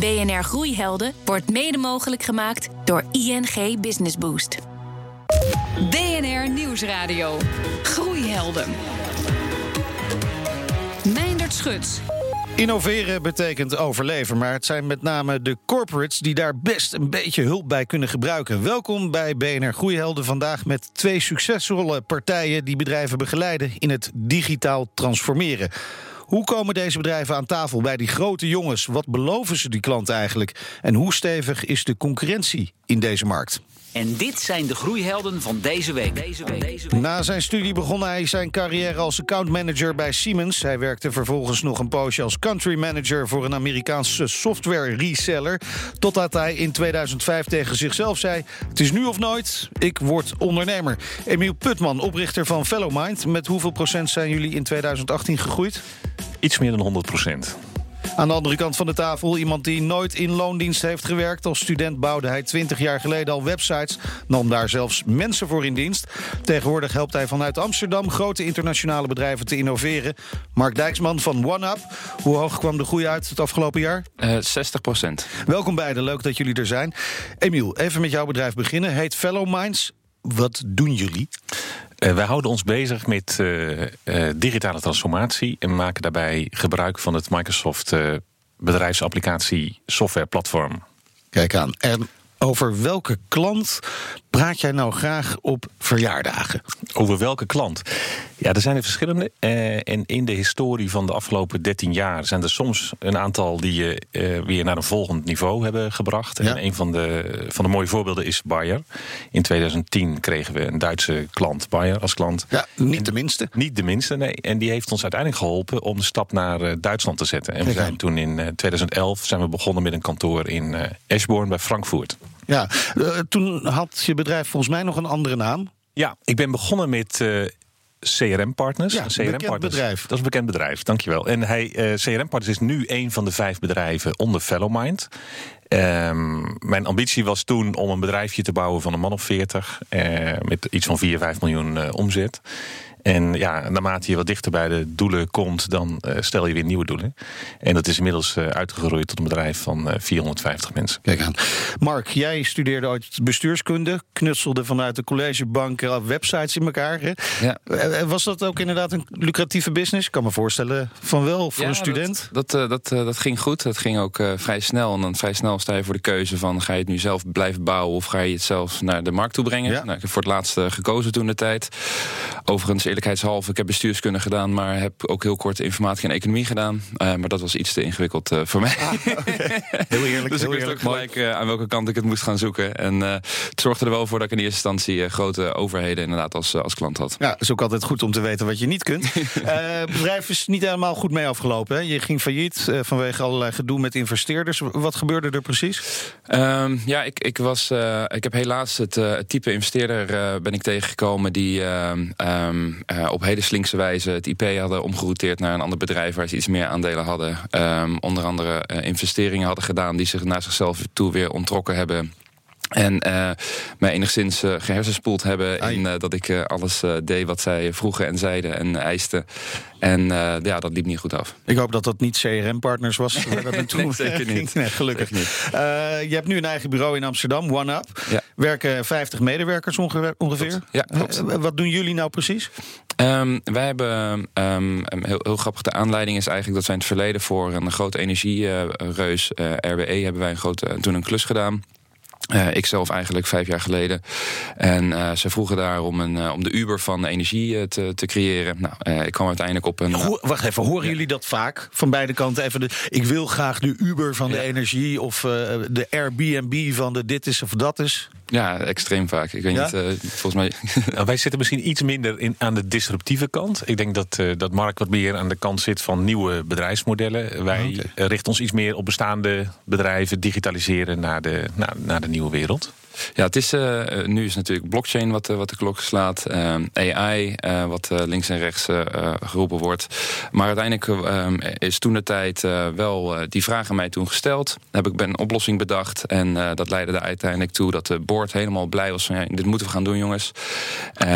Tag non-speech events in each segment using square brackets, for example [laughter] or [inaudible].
BNR Groeihelden wordt mede mogelijk gemaakt door ING Business Boost. BNR Nieuwsradio. Groeihelden. Meindert Schut. Innoveren betekent overleven, maar het zijn met name de corporates die daar best een beetje hulp bij kunnen gebruiken. Welkom bij BNR Groeihelden vandaag met twee succesvolle partijen die bedrijven begeleiden in het digitaal transformeren. Hoe komen deze bedrijven aan tafel bij die grote jongens? Wat beloven ze die klanten eigenlijk? En hoe stevig is de concurrentie in deze markt? En dit zijn de groeihelden van week. Deze week. Na zijn studie begon hij zijn carrière als accountmanager bij Siemens. Hij werkte vervolgens nog een poosje als country manager voor een Amerikaanse software reseller. Totdat hij in 2005 tegen zichzelf zei: Het is nu of nooit, ik word ondernemer. Emiel Putman, oprichter van Fellowmind. Met hoeveel procent zijn jullie in 2018 gegroeid? Iets meer dan 100 procent. Aan de andere kant van de tafel iemand die nooit in loondienst heeft gewerkt. Als student bouwde hij 20 jaar geleden al websites, nam daar zelfs mensen voor in dienst. Tegenwoordig helpt hij vanuit Amsterdam grote internationale bedrijven te innoveren. Mark Dijksman van OneUp. Hoe hoog kwam de groei uit het afgelopen jaar? Uh, 60 procent. Welkom beiden, leuk dat jullie er zijn. Emiel, even met jouw bedrijf beginnen. Heet Fellow Minds. Wat doen jullie? Uh, wij houden ons bezig met uh, uh, digitale transformatie en maken daarbij gebruik van het Microsoft bedrijfsapplicatie software platform. Kijk aan. En over welke klant praat jij nou graag op verjaardagen? Over welke klant? Ja, er zijn er verschillende. Uh, en in de historie van de afgelopen 13 jaar zijn er soms een aantal die je uh, weer naar een volgend niveau hebben gebracht. Ja. En een van de, van de mooie voorbeelden is Bayer. In 2010 kregen we een Duitse klant, Bayer, als klant. Ja, niet de minste. Niet de minste, nee. En die heeft ons uiteindelijk geholpen om de stap naar uh, Duitsland te zetten. En we zijn toen in 2011 zijn we begonnen met een kantoor in Eschborn bij Frankfurt. Ja, toen had je bedrijf volgens mij nog een andere naam. Ja, ik ben begonnen met uh, CRM Partners. Ja, CRM bekend Partners. bedrijf. Dat is een bekend bedrijf, dankjewel. En hij, uh, CRM Partners is nu een van de vijf bedrijven onder Fellowmind. Um, mijn ambitie was toen om een bedrijfje te bouwen van een man of 40 uh, met iets van 4, 5 miljoen uh, omzet. En ja, naarmate je wat dichter bij de doelen komt, dan uh, stel je weer nieuwe doelen. En dat is inmiddels uh, uitgegroeid tot een bedrijf van uh, 450 mensen. Kijk aan. Mark, jij studeerde ooit bestuurskunde, knutselde vanuit de collegebank websites in elkaar. Hè? Ja. Was dat ook inderdaad een lucratieve business? Ik kan me voorstellen van wel voor ja, een student. Dat, dat, dat, dat, ging goed. Dat ging ook vrij snel. En dan vrij snel sta je voor de keuze van ga je het nu zelf blijven bouwen of ga je het zelf naar de markt toe brengen. Ja. Nou, ik heb voor het laatste gekozen toen de tijd. Overigens eerlijkheidshalve, ik heb bestuurskunde gedaan, maar heb ook heel kort informatie en economie gedaan. Uh, maar dat was iets te ingewikkeld uh, voor mij. Ah, okay. [laughs] Heel eerlijk. dus heel ik wist ook gelijk uh, aan welke kant ik het moest gaan zoeken. En het zorgde er wel voor dat ik in eerste instantie grote overheden inderdaad als, als klant had. Ja, is ook altijd goed om te weten wat je niet kunt. het [laughs] bedrijf is niet helemaal goed mee afgelopen. Hè? Je ging failliet vanwege allerlei gedoe met investeerders. Wat gebeurde er precies? Um, ja, ik, ik, was, ik heb helaas het, het type investeerder ben ik tegengekomen die um, uh, op hele slinkse wijze het IP hadden omgerouteerd naar een ander bedrijf waar ze iets meer aandelen hadden. Um, onder andere uh, investeringen hadden gedaan die zich naar zichzelf toe weer ontrokken hebben. En uh, mij enigszins uh, gehersenspoeld hebben Ai. in uh, dat ik alles deed wat zij vroegen en zeiden en eisten. En ja, dat liep niet goed af. Ik hoop dat dat niet CRM-partners was. [laughs] nee, nee, zeker niet. [laughs] Nee, gelukkig niet. je hebt nu een eigen bureau in Amsterdam, OneUp. Ja. Werken 50 medewerkers onge ongeveer. Klopt. Ja, klopt. wat doen jullie nou precies? Um, wij hebben, um, heel, heel grappig, de aanleiding is eigenlijk dat wij in het verleden voor een grote energiereus, RWE, hebben wij een grote, toen een klus gedaan. Uh, ik zelf eigenlijk vijf jaar geleden. En uh, ze vroegen daar om, een, uh, om de Uber van de energie te, te creëren. Nou, ik kwam uiteindelijk op een. Ho wacht even, horen ja. jullie dat vaak van beide kanten? Even de, ik wil graag de Uber van de energie of de Airbnb van de dit is of dat is. Ja, extreem vaak. Ik weet Ja? niet, uh, volgens mij. [laughs] Nou, wij zitten misschien iets minder in, aan de disruptieve kant. Ik denk dat, uh, dat Mark wat meer aan de kant zit van nieuwe bedrijfsmodellen. Wij uh, richten ons iets meer op bestaande bedrijven, digitaliseren naar de, naar, naar de nieuwe wereld. Ja, het is, uh, nu is natuurlijk blockchain wat, wat de klok slaat. AI, wat links en rechts geroepen wordt. Maar uiteindelijk is toen de tijd wel die vraag aan mij toen gesteld. Heb ik ben een oplossing bedacht. En dat leidde er uiteindelijk toe dat de board helemaal blij was van... Ja, dit moeten we gaan doen, jongens.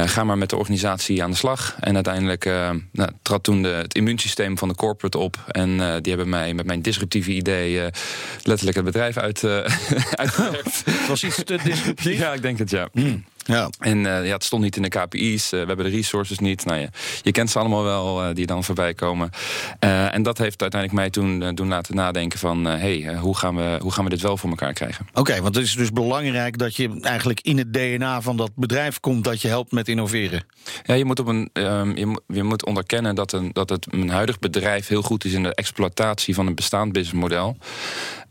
ga maar met de organisatie aan de slag. En uiteindelijk nou, trad toen de, het immuunsysteem van de corporate op. En die hebben mij met mijn disruptieve idee letterlijk het bedrijf uit, [laughs] uitgewerkt. Het was iets te Ja, ik denk het, ja. Hmm. Ja. En uh, ja, het stond niet in de KPI's. Uh, we hebben de resources niet. Nou ja, je kent ze allemaal wel uh, die dan voorbij komen. en dat heeft uiteindelijk mij toen doen laten nadenken van... hey, hoe, gaan we, hoe gaan we dit wel voor elkaar krijgen? Oké, want het is dus belangrijk dat je eigenlijk in het DNA van dat bedrijf komt... dat je helpt met innoveren. Ja, je moet, op een, um, je, moet, je moet onderkennen dat, een, dat het een huidig bedrijf... heel goed is in de exploitatie van een bestaand businessmodel.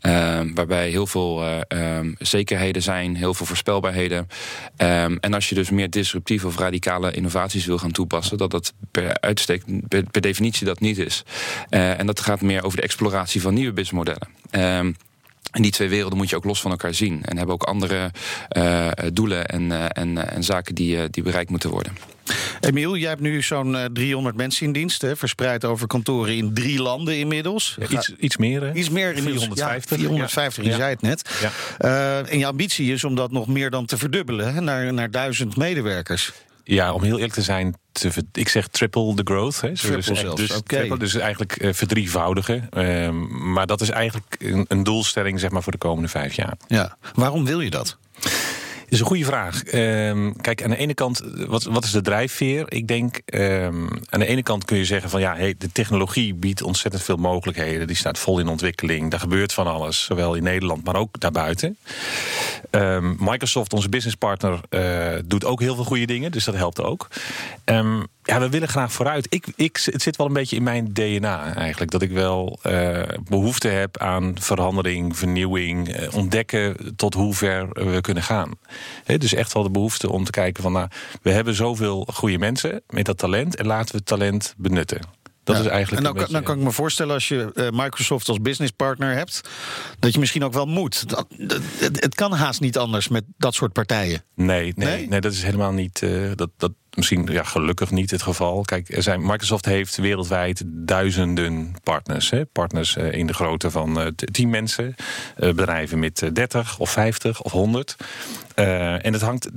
Ehm, waarbij heel veel um, zekerheden zijn, heel veel voorspelbaarheden. Um, en als je dus meer disruptieve of radicale innovaties wil gaan toepassen, dat dat per uitstek, per, definitie dat niet is. Uh, en dat gaat meer over de exploratie van nieuwe businessmodellen. Um, en die twee werelden moet je ook los van elkaar zien. En hebben ook andere uh, doelen en, uh, en, en zaken die, die bereikt moeten worden. Emiel, jij hebt nu zo'n 300 mensen in dienst, hè, verspreid over kantoren in drie landen inmiddels. Ja, iets, iets meer, hè? Iets meer, 450. Ja, 450, je zei het net. Ja. Uh, en je ambitie is om dat nog meer dan te verdubbelen, hè, naar, naar duizend medewerkers. Ja, om heel eerlijk te zijn, te, ik zeg triple the growth. Hè. Triple dus, zelfs, dus, triple, dus eigenlijk uh, verdrievoudigen. Uh, maar dat is eigenlijk een, een, doelstelling zeg maar, voor de komende vijf jaar. Ja. Waarom wil je dat? Is een goede vraag. Um, kijk, aan de ene kant, wat, wat is de drijfveer? Ik denk, um, aan de ene kant kun je zeggen van ja, hey, de technologie biedt ontzettend veel mogelijkheden. Die staat vol in ontwikkeling. Daar gebeurt van alles, zowel in Nederland, maar ook daarbuiten. Um, Microsoft, onze businesspartner, uh, doet ook heel veel goede dingen, dus dat helpt ook. Ja, we willen graag vooruit. Ik, ik, het zit wel een beetje in mijn DNA eigenlijk. Dat ik wel uh, behoefte heb aan verandering, vernieuwing, uh, ontdekken tot hoe ver we kunnen gaan. He, dus echt wel de behoefte om te kijken van, nou, we hebben zoveel goede mensen met dat talent en laten we het talent benutten. Dat is eigenlijk. En dan, dan, kan ik me voorstellen als je uh, Microsoft als businesspartner hebt, dat je misschien ook wel moet. Dat, het, het, kan haast niet anders met dat soort partijen. Nee, nee, nee? nee dat is helemaal niet. Uh, dat, dat, misschien ja, gelukkig niet het geval. Kijk, er zijn, Microsoft heeft wereldwijd duizenden partners. Hè? Partners uh, in de grootte van uh, 10 mensen. Uh, bedrijven met 30 of 50 of 100. en het hangt,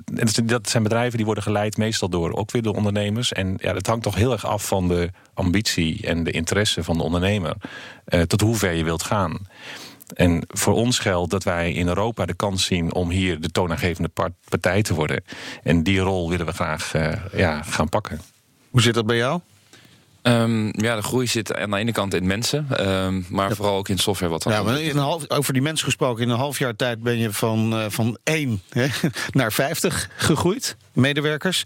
dat zijn bedrijven die worden geleid meestal door ook weer de ondernemers. En ja, het hangt toch heel erg af van de ambitie en de interesse van de ondernemer. tot hoe ver je wilt gaan. En voor ons geldt dat wij in Europa de kans zien om hier de toonaangevende partij te worden. En die rol willen we graag uh, ja, gaan pakken. Hoe zit dat bij jou? Um, ja, de groei zit aan de ene kant in mensen, um, maar vooral ook in software. Wat ja, maar in een half, over die mensen gesproken, in een half jaar tijd ben je van, uh, van 1 hè, [laughs] naar 50 gegroeid, medewerkers.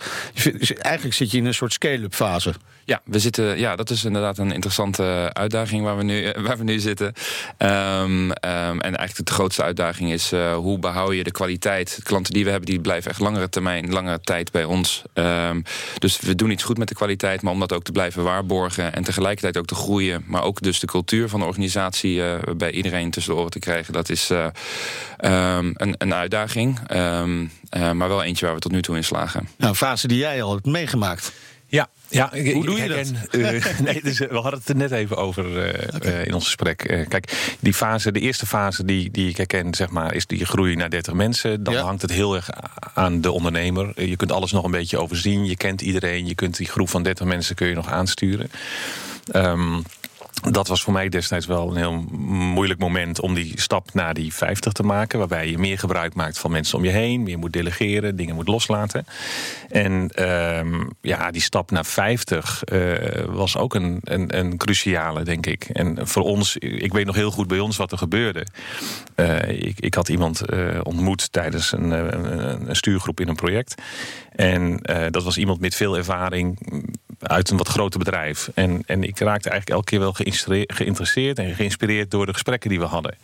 Eigenlijk zit je in een soort scale-up fase. Ja, we zitten, ja, dat is inderdaad een interessante uitdaging waar we nu, eh, waar we nu zitten. Um, um, en eigenlijk de grootste uitdaging is uh, hoe behoud je de kwaliteit. De klanten die we hebben, die blijven echt langere termijn, langere tijd bij ons. Um, dus we doen iets goed met de kwaliteit, maar om dat ook te blijven waarborgen en tegelijkertijd ook te groeien, maar ook dus de cultuur van de organisatie bij iedereen tussen de oren te krijgen, dat is een, een, uitdaging. Maar wel eentje waar we tot nu toe in slagen. Nou, een fase die jij al hebt meegemaakt. Ja, ja, Hoe doe je dat? Uh, [laughs] nee, dus, we hadden het er net even over uh, okay. uh, in ons gesprek. kijk, die fase, de eerste fase die, die ik herken, zeg maar, is die groei naar 30 mensen. Dan ja. hangt het heel erg aan de ondernemer. Je kunt alles nog een beetje overzien. Je kent iedereen. Je kunt die groep van 30 mensen kun je nog aansturen. Um, dat was voor mij destijds wel een heel moeilijk moment om die stap naar die 50 te maken. Waarbij je meer gebruik maakt van mensen om je heen. Meer moet delegeren, dingen moet loslaten. En um, ja, die stap naar 50 uh, was ook een, een, een, cruciale, denk ik. En voor ons, ik weet nog heel goed bij ons wat er gebeurde. Uh, ik, ik, had iemand uh, ontmoet tijdens een, een, stuurgroep in een project. En dat was iemand met veel ervaring uit een wat groter bedrijf. En, en ik raakte eigenlijk elke keer wel geïnteresseerd en geïnspireerd door de gesprekken die we hadden.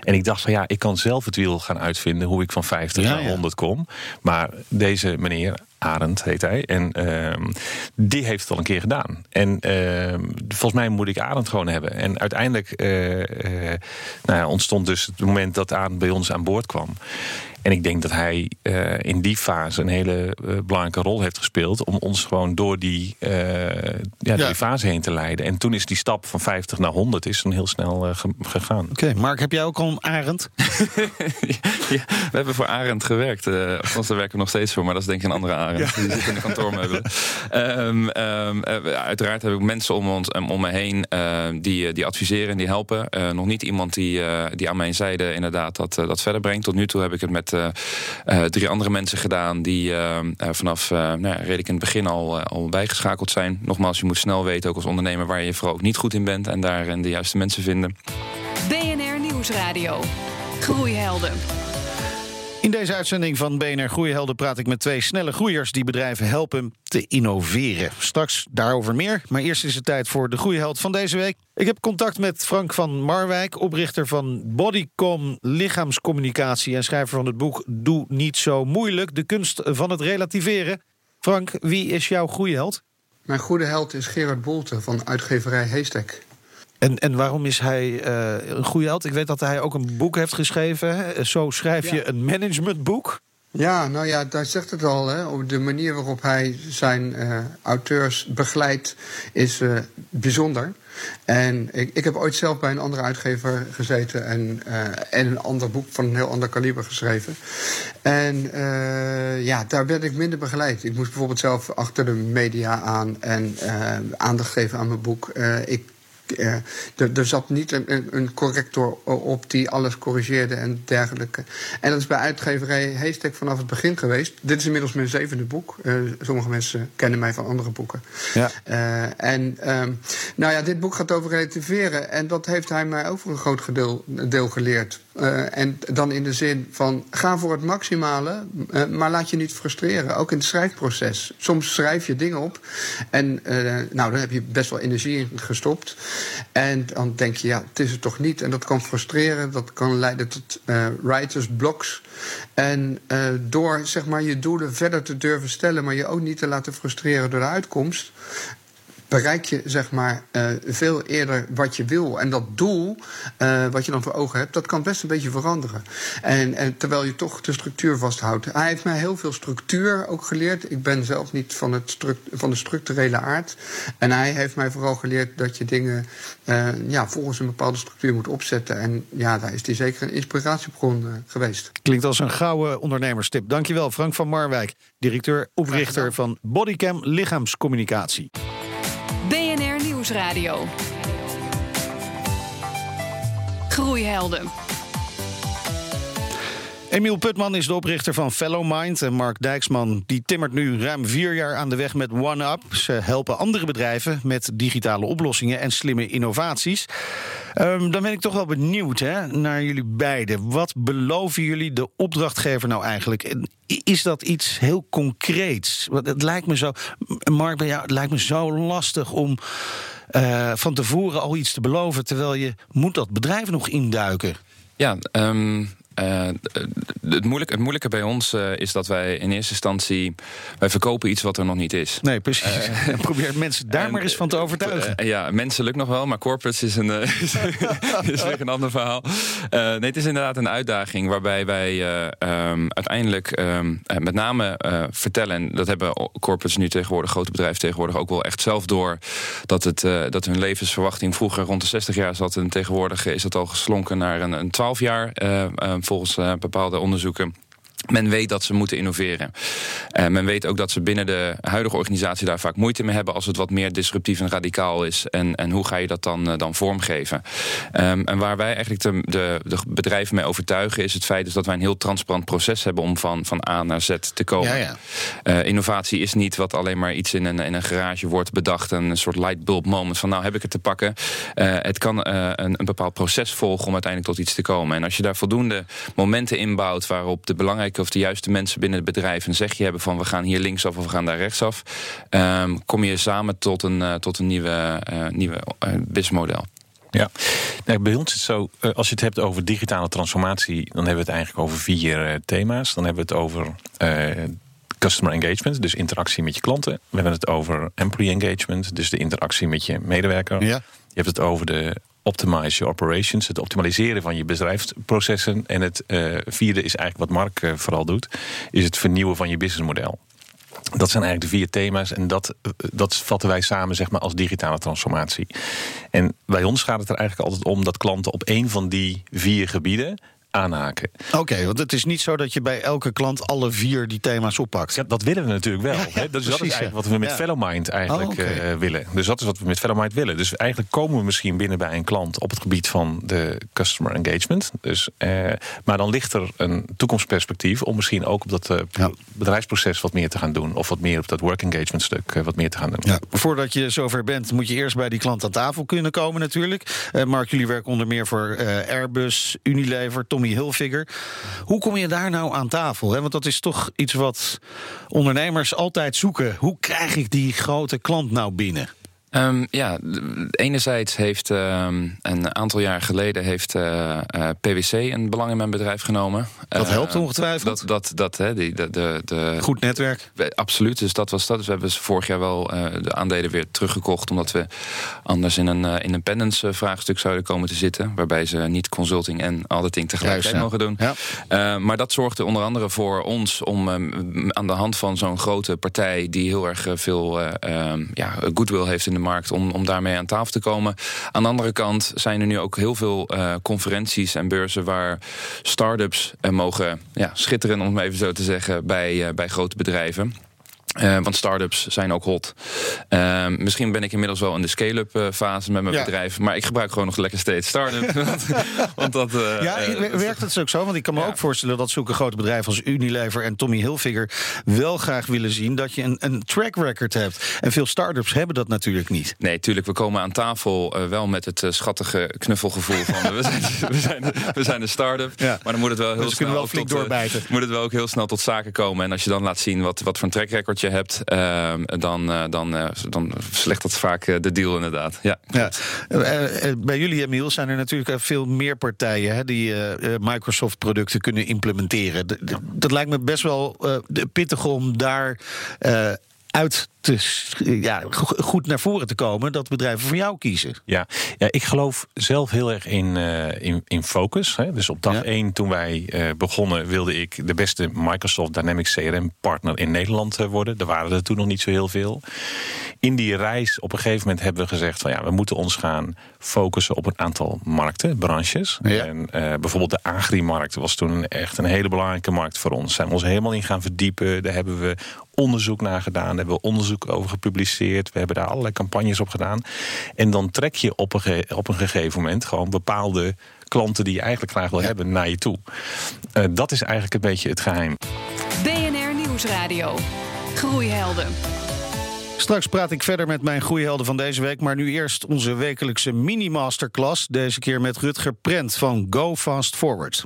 En ik dacht van ja, ik kan zelf het wiel gaan uitvinden hoe ik van 50 ja, naar 100 kom. Maar deze meneer Arend heet hij. En ehm, die heeft het al een keer gedaan. En ehm, volgens mij moet ik Arend gewoon hebben. En uiteindelijk eh, eh, nou ja, ontstond dus het moment dat Arend bij ons aan boord kwam. En ik denk dat hij uh, in die fase een hele uh, belangrijke rol heeft gespeeld om ons gewoon door die, uh, ja, ja. die fase heen te leiden. En toen is die stap van 50 naar 100 is dan heel snel ge gegaan. Oké, okay, Mark, heb jij ook al een Arend? [laughs] ja, we hebben voor Arend gewerkt. Uh, althans, daar werken we nog steeds voor, maar dat is denk ik een andere Arend. Die zit in de kantoormeubelen. um, um, uiteraard heb ik mensen om, ons, om me heen die, die adviseren en die helpen. nog niet iemand die, die aan mijn zijde inderdaad dat, dat verder brengt. Tot nu toe heb ik het met uh, uh, drie andere mensen gedaan die uh, vanaf nou, redelijk in het begin al, al bijgeschakeld zijn. Nogmaals, je moet snel weten, ook als ondernemer, waar je vooral ook niet goed in bent en daarin de juiste mensen vinden. BNR Nieuwsradio. Groeihelden. In deze uitzending van BNR Groeihelden praat ik met twee snelle groeiers die bedrijven helpen te innoveren. Straks daarover meer, maar eerst is het tijd voor de groeiheld van deze week. Ik heb contact met Frank van Marwijk, oprichter van Bodycom Lichaamscommunicatie en schrijver van het boek Doe niet zo moeilijk, de kunst van het relativeren. Frank, wie is jouw groeiheld? Mijn goede held is Gerard Bolte van uitgeverij Heestek. En, en waarom is hij uh, een goede held? Ik weet dat hij ook een boek heeft geschreven. Hè? Zo schrijf je een managementboek. Ja, nou ja, daar zegt het al. Hè. De manier waarop hij zijn uh, auteurs begeleidt is uh, bijzonder. En ik, ik heb ooit zelf bij een andere uitgever gezeten en, uh, en een ander boek van een heel ander kaliber geschreven. En uh, ja, daar werd ik minder begeleid. Ik moest bijvoorbeeld zelf achter de media aan en uh, aandacht geven aan mijn boek. ik uh, er, zat niet een, een, corrector op die alles corrigeerde en dergelijke. En dat is bij uitgeverij Heestek vanaf het begin geweest. Dit is inmiddels mijn zevende boek. Uh, sommige mensen kennen mij van andere boeken. Ja. Uh, en um, nou ja, dit boek gaat over relativeren. En dat heeft hij mij voor een groot gedeel, deel geleerd. Uh, en dan in de zin van ga voor het maximale, uh, maar laat je niet frustreren. Ook in het schrijfproces. Soms schrijf je dingen op en uh, nou, dan heb je best wel energie in gestopt. En dan denk je, ja, het is het toch niet. En dat kan frustreren, dat kan leiden tot writers blocks. En door zeg maar, je doelen verder te durven stellen, maar je ook niet te laten frustreren door de uitkomst bereik je zeg maar uh, veel eerder wat je wil. En dat doel, uh, wat je dan voor ogen hebt, dat kan best een beetje veranderen. En, en terwijl je toch de structuur vasthoudt. Hij heeft mij heel veel structuur ook geleerd. Ik ben zelf niet van, het van de structurele aard. En hij heeft mij vooral geleerd dat je dingen uh, ja, volgens een bepaalde structuur moet opzetten. En ja, daar is hij zeker een inspiratiebron geweest. Klinkt als een gouden ondernemerstip. Dankjewel, Frank van Marwijk, directeur, oprichter van Bodycam Lichaamscommunicatie. Nieuwsradio. Groeihelden. Emiel Putman is de oprichter van Fellow Mind. En Mark Dijksman die timmert nu ruim vier jaar aan de weg met OneUp. Ze helpen andere bedrijven met digitale oplossingen en slimme innovaties. Um, dan ben ik toch wel benieuwd hè, naar jullie beiden. Wat beloven jullie de opdrachtgever nou eigenlijk? En is dat iets heel concreets? Want het lijkt me zo, Mark, bij het lijkt me zo lastig om uh, van tevoren al iets te beloven, terwijl je moet dat bedrijf nog induiken. Ja, um, uh, het, moeilijk, het moeilijke bij ons uh, is dat wij in eerste instantie... wij verkopen iets wat er nog niet is. Nee, precies. [laughs] Uh, Probeer mensen daar maar eens van te overtuigen. ja, mensen lukt nog wel, maar corporates is, een, [laughs] is, is weer een ander verhaal. nee, het is inderdaad een uitdaging waarbij wij um, uiteindelijk um, met name vertellen... en dat hebben corporates nu tegenwoordig, grote bedrijven tegenwoordig... ook wel echt zelf door dat, het, dat hun levensverwachting vroeger rond de 60 jaar zat... en tegenwoordig is dat al geslonken naar een, een 12 jaar volgens uh, bepaalde onderzoeken. Men weet dat ze moeten innoveren. Uh, men weet ook dat ze binnen de huidige organisatie daar vaak moeite mee hebben als het wat meer disruptief en radicaal is. En, en hoe ga je dat dan, uh, dan vormgeven? Um, en waar wij eigenlijk de, de, de, bedrijven mee overtuigen is het feit dus dat wij een heel transparant proces hebben om van, van A naar Z te komen. Ja, ja. Uh, innovatie is niet wat alleen maar iets in een, in een garage wordt bedacht. Een soort lightbulb moment van nou heb ik het te pakken. het kan een, een bepaald proces volgen om uiteindelijk tot iets te komen. En als je daar voldoende momenten inbouwt waarop de belangrijke of de juiste mensen binnen het bedrijf een zegje hebben van we gaan hier linksaf of we gaan daar rechtsaf, um, kom je samen tot een, uh, tot een nieuwe, uh, nieuwe uh, businessmodel. Ja, nee, bij ons is het zo, als je het hebt over digitale transformatie, dan hebben we het eigenlijk over vier thema's. Dan hebben we het over customer engagement, dus interactie met je klanten. We hebben het over employee engagement, dus de interactie met je medewerker. Ja. Je hebt het over de optimize your operations, het optimaliseren van je bedrijfsprocessen. En het uh, vierde is eigenlijk wat Mark uh, vooral doet, is het vernieuwen van je businessmodel. Dat zijn eigenlijk de vier thema's en dat, dat vatten wij samen zeg maar, als digitale transformatie. En bij ons gaat het er eigenlijk altijd om dat klanten op één van die vier gebieden aanhaken. Oké, okay, want het is niet zo dat je bij elke klant alle vier die thema's oppakt. Ja, dat willen we natuurlijk wel. Ja, ja, dus dat is eigenlijk wat we met. Fellowmind eigenlijk oh, okay. uh, willen. Dus dat is wat we met Fellowmind willen. Dus eigenlijk komen we misschien binnen bij een klant op het gebied van de customer engagement. Dus, uh, maar dan ligt er een toekomstperspectief om misschien ook op dat uh, bedrijfsproces wat meer te gaan doen. Of wat meer op dat work engagement stuk wat meer te gaan doen. Voordat je zover bent, moet je eerst bij die klant aan tafel kunnen komen natuurlijk. Mark, jullie werken onder meer voor Airbus, Unilever, Tom Tommy Hilfiger. Hoe kom je daar nou aan tafel? Hè? Want dat is toch iets wat ondernemers altijd zoeken. Hoe krijg ik die grote klant nou binnen? Um, ja, enerzijds heeft um, een aantal jaar geleden heeft uh, uh, PwC een belang in mijn bedrijf genomen. Dat helpt ongetwijfeld. Dat, dat, dat, hè, die, de, de, de, Goed netwerk. Absoluut, dus dat was dat. Dus we hebben vorig jaar wel de aandelen weer teruggekocht, omdat we anders in een independence vraagstuk zouden komen te zitten, waarbij ze niet consulting en auditing tegelijkertijd mogen doen. Ja. maar dat zorgde onder andere voor ons om um, aan de hand van zo'n grote partij die heel erg veel ja, goodwill heeft in de markt om, om daarmee aan tafel te komen. Aan de andere kant zijn er nu ook heel veel uh, conferenties en beurzen waar start-ups uh, mogen ja, schitteren, om het even zo te zeggen, bij, uh, bij grote bedrijven. Uh, want start-ups zijn ook hot. Uh, misschien ben ik inmiddels wel in de scale-up uh, fase met mijn ja. bedrijf. Maar ik gebruik gewoon nog lekker steeds start-up. [laughs] want dat, ja, werkt het ook zo? Want ik kan me ja. ook voorstellen dat zulke grote bedrijven als Unilever en Tommy Hilfiger wel graag willen zien dat je een, een track record hebt. En veel start-ups hebben dat natuurlijk niet. Nee, tuurlijk. We komen aan tafel wel met het schattige knuffelgevoel van we, zijn, we, zijn, we zijn een start-up. Ja. Maar dan moet het wel heel dus snel wel flink tot, doorbijten. moet het wel ook heel snel tot zaken komen. En als je dan laat zien wat, wat voor een track record je hebt, uh, dan, uh, dan, uh, dan slecht dat vaak de deal inderdaad. Ja. ja. bij jullie, Emiel, zijn er natuurlijk veel meer partijen hè, die Microsoft-producten kunnen implementeren. dat lijkt me best wel pittig om daar uit te, ja, goed naar voren te komen dat bedrijven voor jou kiezen. Ja, ja ik geloof zelf heel erg in, uh, in, in focus. Hè. Dus op dag ja. één toen wij uh, begonnen wilde ik de beste Microsoft Dynamics CRM partner in Nederland uh, worden. Er waren er toen nog niet zo heel veel. In die reis op een gegeven moment hebben we gezegd van ja, we moeten ons gaan focussen op een aantal markten, branches. Ja. En bijvoorbeeld de agri-markt was toen echt een hele belangrijke markt voor ons. Zijn we ons helemaal in gaan verdiepen. Daar hebben we onderzoek naar gedaan, daar hebben we onderzoek over gepubliceerd. We hebben daar allerlei campagnes op gedaan. En dan trek je op een, op een gegeven moment gewoon bepaalde klanten die je eigenlijk graag wil hebben naar je toe. Uh, dat is eigenlijk een beetje het geheim. BNR Nieuwsradio. Groeihelden. Straks praat ik verder met mijn groeihelden van deze week. Maar nu eerst onze wekelijkse mini-masterclass. Deze keer met Rutger Prent van Go Fast Forward.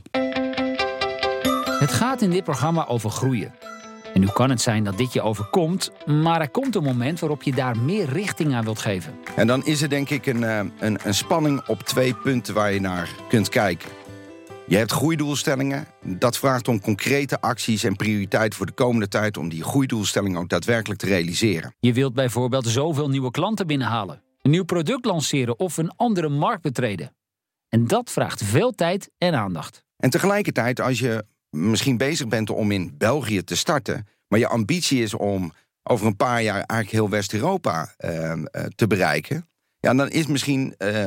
Het gaat in dit programma over groeien. En nu kan het zijn dat dit je overkomt, maar er komt een moment waarop je daar meer richting aan wilt geven. En dan is er denk ik een, een, een spanning op twee punten waar je naar kunt kijken. Je hebt groeidoelstellingen. Dat vraagt om concrete acties en prioriteiten voor de komende tijd om die groeidoelstellingen ook daadwerkelijk te realiseren. Je wilt bijvoorbeeld zoveel nieuwe klanten binnenhalen, een nieuw product lanceren of een andere markt betreden. En dat vraagt veel tijd en aandacht. En tegelijkertijd, als je misschien bezig bent om in België te starten, maar je ambitie is om over een paar jaar eigenlijk heel West-Europa uh, te bereiken. Ja, dan is misschien uh,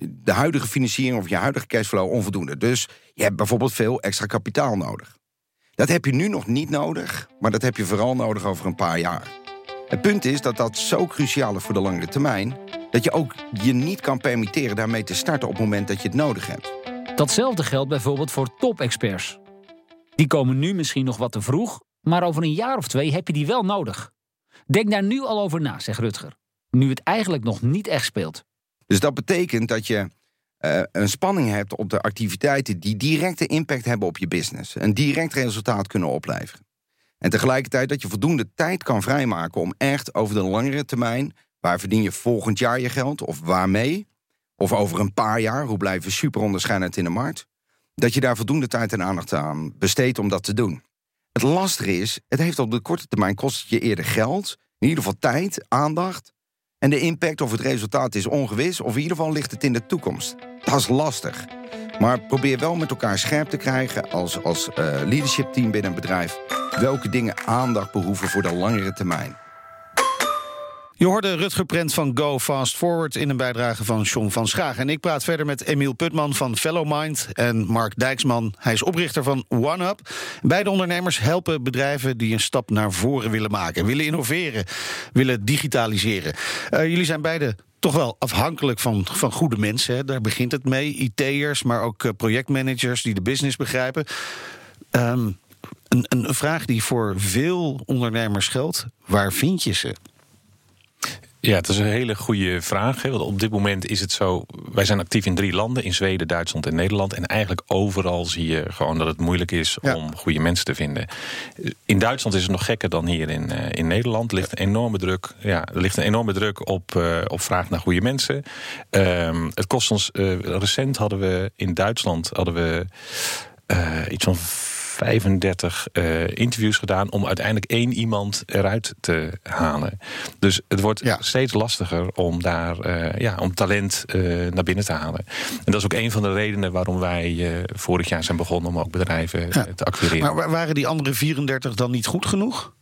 de huidige financiering of je huidige cashflow onvoldoende. Dus je hebt bijvoorbeeld veel extra kapitaal nodig. Dat heb je nu nog niet nodig, maar dat heb je vooral nodig over een paar jaar. Het punt is dat dat zo cruciaal is voor de langere termijn, dat je ook je niet kan permitteren daarmee te starten op het moment dat je het nodig hebt. Datzelfde geldt bijvoorbeeld voor top-experts. Die komen nu misschien nog wat te vroeg, maar over een jaar of twee heb je die wel nodig. Denk daar nu al over na, zegt Rutger. Nu het eigenlijk nog niet echt speelt. Dus dat betekent dat je uh, een spanning hebt op de activiteiten die directe impact hebben op je business. Een direct resultaat kunnen opleveren. En tegelijkertijd dat je voldoende tijd kan vrijmaken om echt over de langere termijn, waar verdien je volgend jaar je geld of waarmee, of over een paar jaar, hoe blijven super onderscheidend in de markt, dat je daar voldoende tijd en aandacht aan besteedt om dat te doen. Het lastige is, het heeft op de korte termijn kost je eerder geld, in ieder geval tijd, aandacht. En de impact of het resultaat is ongewis, of in ieder geval ligt het in de toekomst. Dat is lastig. Maar probeer wel met elkaar scherp te krijgen als, als uh, leadership team binnen een bedrijf. welke dingen aandacht behoeven voor de langere termijn. Je hoorde Rutger Prent van Go Fast Forward in een bijdrage van John van Schaag. En ik praat verder met Emiel Putman van Fellow Mind en Mark Dijksman. Hij is oprichter van OneUp. Beide ondernemers helpen bedrijven die een stap naar voren willen maken, willen innoveren, willen digitaliseren. Uh, jullie zijn beide toch wel afhankelijk van, van goede mensen. Hè. Daar begint het mee. IT'ers, maar ook uh, projectmanagers die de business begrijpen. Um, een, een vraag die voor veel ondernemers geldt: waar vind je ze? Ja, het is een hele goede vraag. Want op dit moment is het zo. Wij zijn actief in drie landen: in Zweden, Duitsland en Nederland. En eigenlijk overal zie je gewoon dat het moeilijk is om goede mensen te vinden. In Duitsland is het nog gekker dan hier in, uh, in Nederland. Er ligt een enorme druk, ja, er ligt een enorme druk op, uh, op vraag naar goede mensen. Um, het kost ons. Uh, recent hadden we in Duitsland hadden we iets van 35 uh, eh, interviews gedaan om uiteindelijk één iemand eruit te halen. Dus het wordt ja. steeds lastiger om daar uh, ja, om talent uh, naar binnen te halen. En dat is ook een van de redenen waarom wij vorig jaar zijn begonnen om ook bedrijven ja. te acquireren. Maar waren die andere 34 dan niet goed genoeg?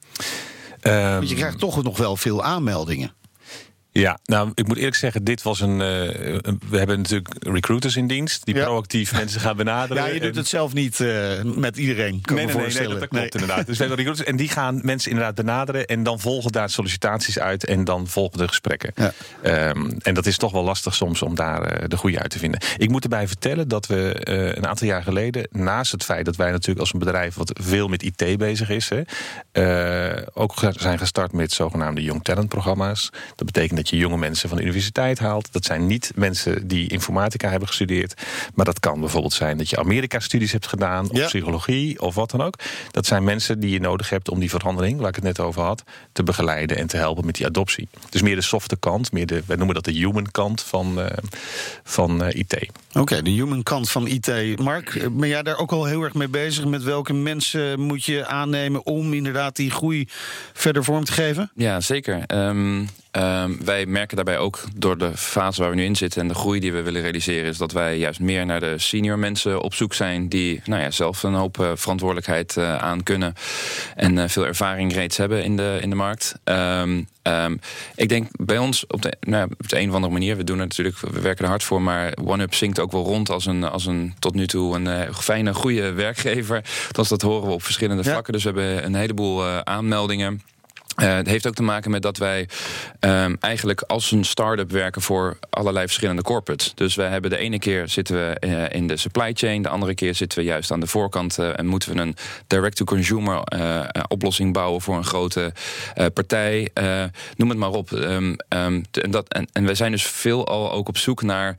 Um, Want je krijgt toch nog wel veel aanmeldingen. Ja, nou, ik moet eerlijk zeggen, dit was een. Uh, we hebben natuurlijk recruiters in dienst die proactief [laughs] mensen gaan benaderen. Ja, je doet het zelf niet uh, met iedereen. Kan nee, nee, nee, nee, dat, klopt inderdaad. Dus we hebben recruiters en die gaan mensen inderdaad benaderen en dan volgen daar sollicitaties uit en dan volgen de gesprekken. Ja. Um, en dat is toch wel lastig soms om daar uh, de goede uit te vinden. Ik moet erbij vertellen dat we een aantal jaar geleden, naast het feit dat wij natuurlijk als een bedrijf wat veel met IT bezig is, hè, ook zijn gestart met zogenaamde Young Talent programma's. Dat betekent dat je jonge mensen van de universiteit haalt. Dat zijn niet mensen die informatica hebben gestudeerd. Maar dat kan bijvoorbeeld zijn dat je Amerika-studies hebt gedaan. Of psychologie of wat dan ook. Dat zijn mensen die je nodig hebt om die verandering, waar ik het net over had, te begeleiden en te helpen met die adoptie. Dus meer de softe kant, meer de, wij noemen dat de human kant van, uh, van uh, IT. Oké, okay, de human kant van IT. Mark, ben jij daar ook al heel erg mee bezig? Met welke mensen moet je aannemen om inderdaad die groei verder vorm te geven? Ja, zeker. Um, Um, wij merken daarbij ook door de fase waar we nu in zitten en de groei die we willen realiseren, is dat wij juist meer naar de senior mensen op zoek zijn die nou ja, zelf een hoop uh, verantwoordelijkheid uh, aan kunnen en uh, veel ervaring reeds hebben in de, in de markt. Um, um, ik denk bij ons op de, nou, op de een of andere manier, we doen het natuurlijk, we werken er hard voor, maar OneUp zingt ook wel rond als een, als een tot nu toe een fijne, goede werkgever. Dat, dat horen we op verschillende ja. vlakken. Dus we hebben een heleboel aanmeldingen. Uh, het heeft ook te maken met dat wij um, eigenlijk als een start-up werken voor allerlei verschillende corporates. Dus we hebben de ene keer zitten we uh, in de supply chain, de andere keer zitten we juist aan de voorkant uh, en moeten we een direct-to-consumer oplossing bouwen voor een grote partij. noem het maar op. Um, um, en, dat, en wij zijn dus veel al ook op zoek naar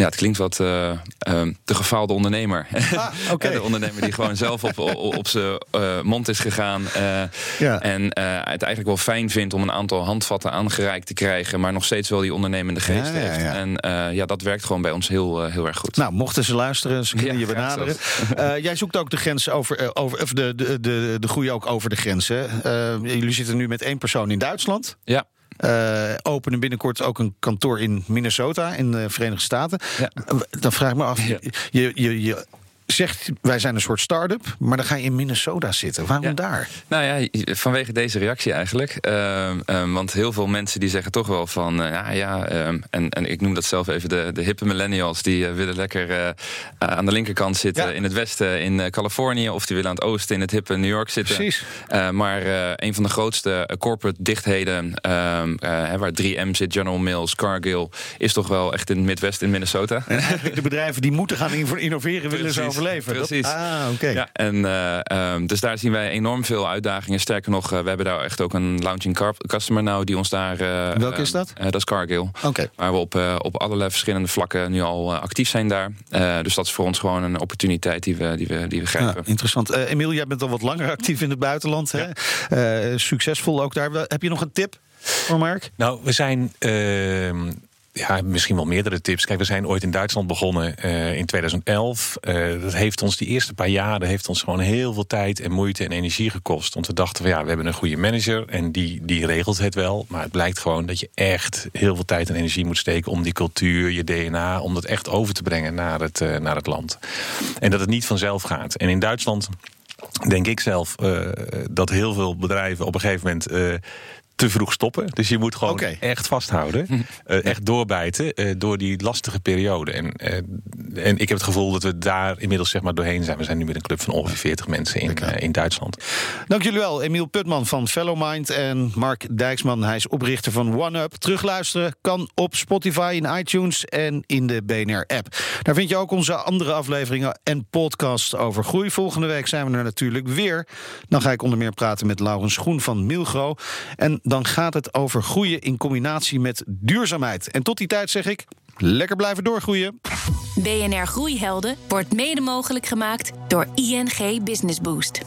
ja, het klinkt wat uh, uh, de gefaalde ondernemer. Ah, okay. [laughs] de ondernemer die gewoon zelf op, op, op zijn uh, mond is gegaan. ja. En het eigenlijk wel fijn vindt om een aantal handvatten aangereikt te krijgen. Maar nog steeds wel die ondernemende geest ja, heeft. Ja, en ja, dat werkt gewoon bij ons heel, heel erg goed. Nou, mochten ze luisteren, ze kunnen je benaderen. [laughs] jij zoekt ook de grens over, over of de, de, de, de groei ook over de grenzen. jullie zitten nu met één persoon in Duitsland. Ja. Uh, openen binnenkort ook een kantoor in Minnesota in de Verenigde Staten. Ja. Dan vraag ik me af, je, je, je zegt, wij zijn een soort start-up, maar dan ga je in Minnesota zitten. Waarom ja. daar? Nou ja, vanwege deze reactie eigenlijk. Uh, um, want heel veel mensen die zeggen toch wel van, uh, ja, ja um, en, en ik noem dat zelf even de, de hippe millennials, die uh, willen lekker aan de linkerkant zitten ja. in het westen in Californië, of die willen aan het oosten in het hippe New York zitten. Precies. maar een van de grootste corporate dichtheden, ehm, waar 3M zit, General Mills, Cargill, is toch wel echt in het Midwest in Minnesota. En eigenlijk de bedrijven die moeten gaan innoveren, [laughs] willen ze overleven. Precies. Dat, ah, oké. Okay. Ja, en uh, um, dus daar zien wij enorm veel uitdagingen. Sterker nog, uh, we hebben daar echt ook een launching customer nou die ons daar. Uh, Welke is dat? dat is Cargill. Oké. Okay. Waar we op, op allerlei verschillende vlakken nu al actief zijn daar. dus dat is voor ons gewoon een opportuniteit die we, die we, die we grijpen. Ja, interessant. Emiel, jij bent al wat langer actief in het buitenland. Ja. Hè? succesvol ook daar. Heb je nog een tip voor Mark? Nou, we zijn ehm, ja, misschien wel meerdere tips. Kijk, we zijn ooit in Duitsland begonnen uh, in 2011. Uh, dat heeft ons die eerste paar jaren heeft ons gewoon heel veel tijd en moeite en energie gekost. Want we dachten van ja, we hebben een goede manager en die, die regelt het wel. Maar het blijkt gewoon dat je echt heel veel tijd en energie moet steken om die cultuur, je DNA, om dat echt over te brengen naar het, uh, naar het land. En dat het niet vanzelf gaat. En in Duitsland denk ik zelf dat heel veel bedrijven op een gegeven moment te vroeg stoppen. Dus je moet gewoon okay. echt vasthouden. Uh, [laughs] echt doorbijten uh, door die lastige periode. En, uh, en ik heb het gevoel dat we daar inmiddels zeg maar doorheen zijn. We zijn nu met een club van ongeveer 40 mensen in, in Duitsland. Dank jullie wel. Emiel Putman van Fellowmind en Mark Dijksman. Hij is oprichter van OneUp. Terugluisteren kan op Spotify, in iTunes en in de BNR-app. Daar vind je ook onze andere afleveringen en podcasts over groei. Volgende week zijn we er natuurlijk weer. Dan ga ik onder meer praten met Laurens Groen van Milgro. En dan gaat het over groeien in combinatie met duurzaamheid. En tot die tijd zeg ik, lekker blijven doorgroeien. BNR Groeihelden wordt mede mogelijk gemaakt door ING Business Boost.